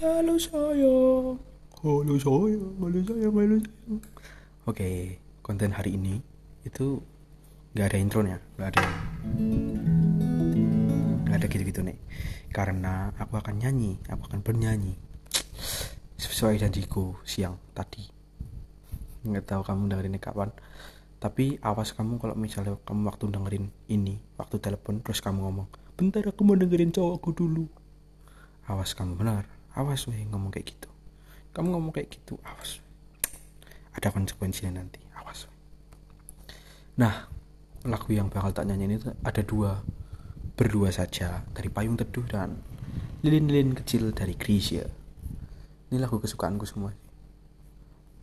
halo sayang halo sayang halo sayang halo sayang oke konten hari ini itu nggak ada intronya nggak ada. Nggak ada gitu-gitu nih karena aku akan nyanyi aku akan bernyanyi. Sesuai janjiku siang tadi. Nggak tahu kamu dengerin ini kapan. Tapi awas kamu kalau misalnya kamu waktu dengerin ini waktu telepon terus kamu ngomong bentar aku mau dengerin cowokku dulu. Awas kamu benar awas weh ngomong kayak gitu. Kamu ngomong kayak gitu awas. Ada konsekuensinya nanti awas weh. nah lagu yang bakal tak nyanyiin itu ada dua. Berdua saja dari payung teduh dan lilin-lilin kecil dari Grisha. Ini lagu kesukaanku semua.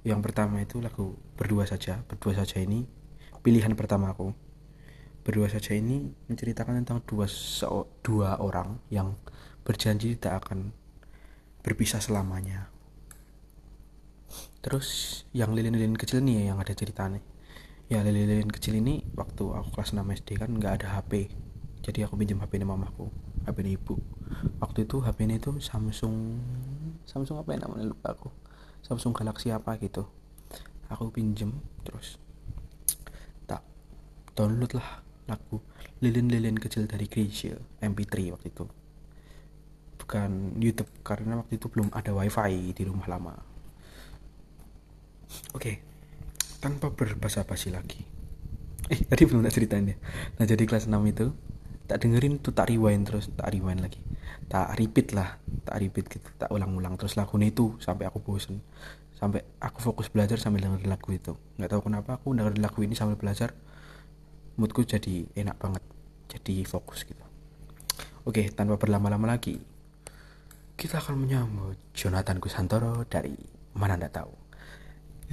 Yang pertama itu lagu berdua saja. Berdua saja ini pilihan pertama aku. Berdua saja ini menceritakan tentang dua dua orang yang berjanji tidak akan berpisah selamanya. Terus yang lilin-lilin kecil nih ya yang ada ceritanya ya lilin-lilin kecil ini waktu aku kelas 6 SD kan nggak ada HP jadi aku pinjam HP ini mamaku HP ini ibu. Waktu itu HP ini tuh Samsung Samsung apa ya namanya? Lupa aku. Samsung Galaxy apa gitu. Aku pinjem terus tak download lah lagu lilin-lilin kecil dari Gracia MP3 waktu itu bukan YouTube karena waktu itu belum ada wifi di rumah lama. Oke tanpa berbasa-basi lagi. Eh tadi belum tak ceritain ya. Nah jadi kelas 6 itu tak dengerin tuh tak rewind terus tak rewind lagi. Tak repeat lah tak repeat gitu tak ulang-ulang. Terus lagu itu sampai aku bosen. Sampai aku fokus belajar sambil dengerin lagu itu. Nggak tahu kenapa aku dengerin lagu ini sambil belajar moodku jadi enak banget jadi fokus gitu. Oke tanpa berlama-lama lagi kita akan menyambut Jonathan Kusantoro dari mana anda tahu.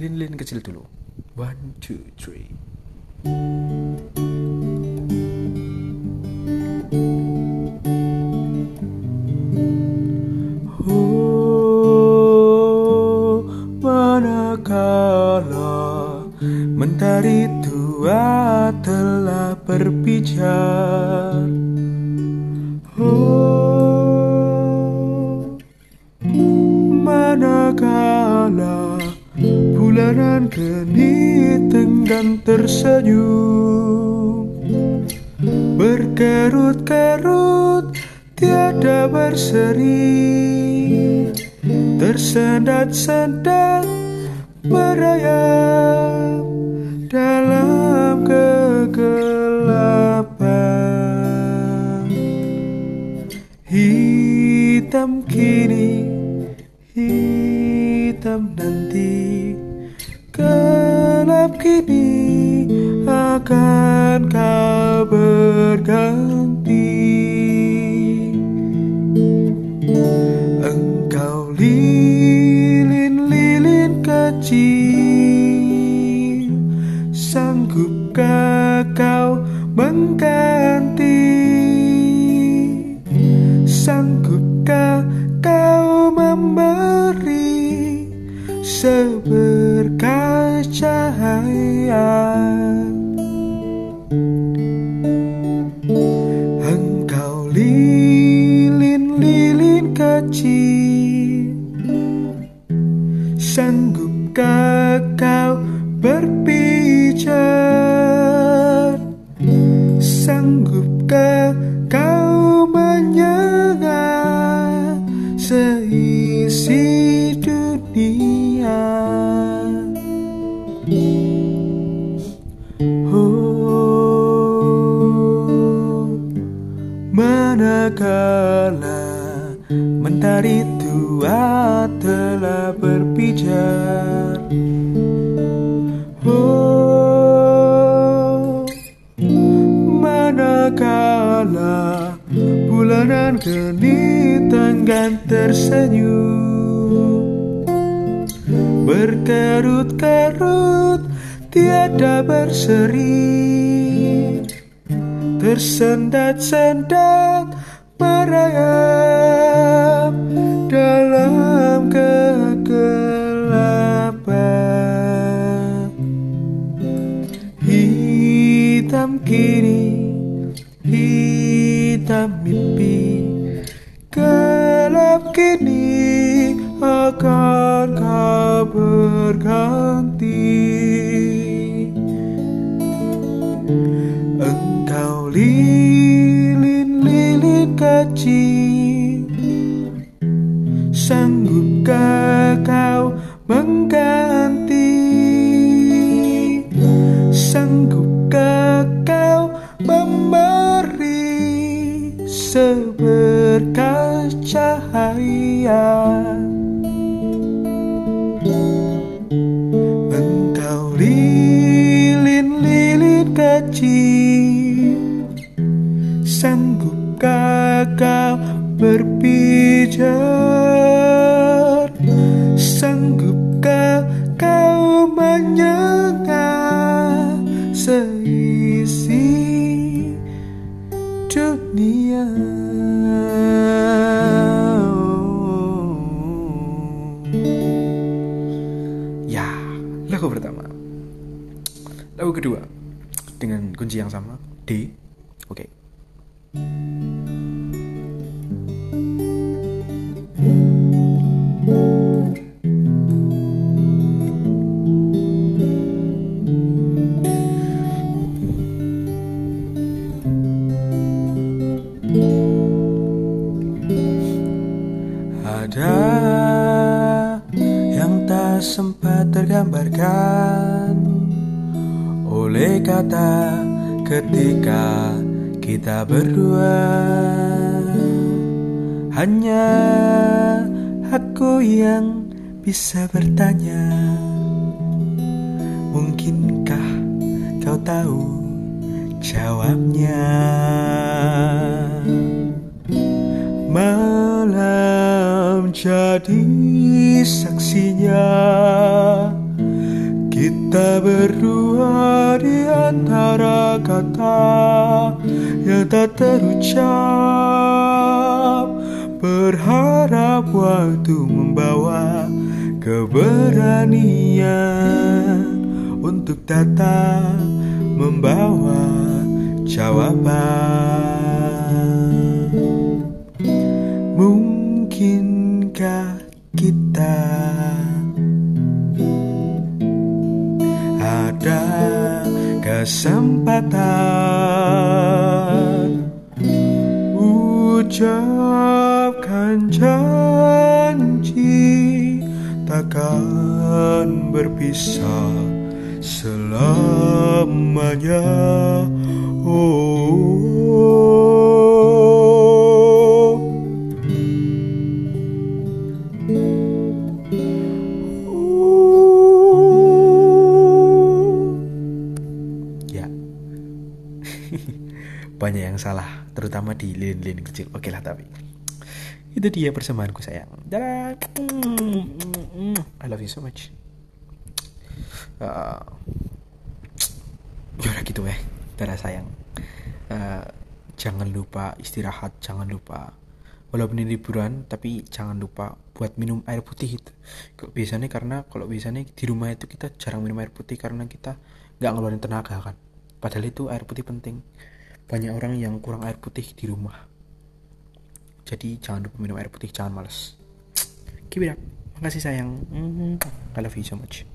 Lin-lin kecil dulu. One two three. Oh, mentari tua telah berpijar manakala bulanan geni tenggang tersenyum. Berkerut-kerut tiada berseri. Tersendat-sendat merayap dalam kegelapan. Hitam kini hitam nanti. Gelap kini akan kau berganti. Engkau lilin-lilin kecil sanggupkah seberkas manakala mentari tua telah berpijar Oh manakala bulanan geni tenggan tersenyum. Berkerut-kerut tiada berseri bersendat-sendat merayap dalam kegelapan. Hitam kini hitam mimpi gelap kini akan kau berganti. Kecil. Sanggupkah kau mengganti? Sanggupkah kau memberi seberkas cahaya lagu pertama. Lagu kedua. Dengan kunci yang sama. D. Oke. Ada kata ketika kita berdua. Hanya aku yang bisa bertanya, mungkinkah kau tahu jawabnya? Malam jadi saksinya Kita berdua di antara kata Yang tak terucap. Berharap waktu membawa keberanian Untuk datang membawa jawaban kesempatan. Ucapkan janji takkan berpisah selamanya. Oh banyak yang salah terutama di lilin-lilin kecil. Oke lah tapi itu dia persemaanku sayang. Dadah I love you so much. Uh, ya udah gitu ya dadah sayang. Uh, jangan lupa istirahat jangan lupa. Walaupun ini liburan tapi jangan lupa buat minum air putih itu. Kok biasanya karena kalau biasanya di rumah itu kita jarang minum air putih karena kita nggak ngeluarin tenaga kan. Padahal itu air putih penting banyak orang yang kurang air putih di rumah. Jadi jangan lupa minum air putih jangan males. Keep it makasih sayang. Mhm. I love you so much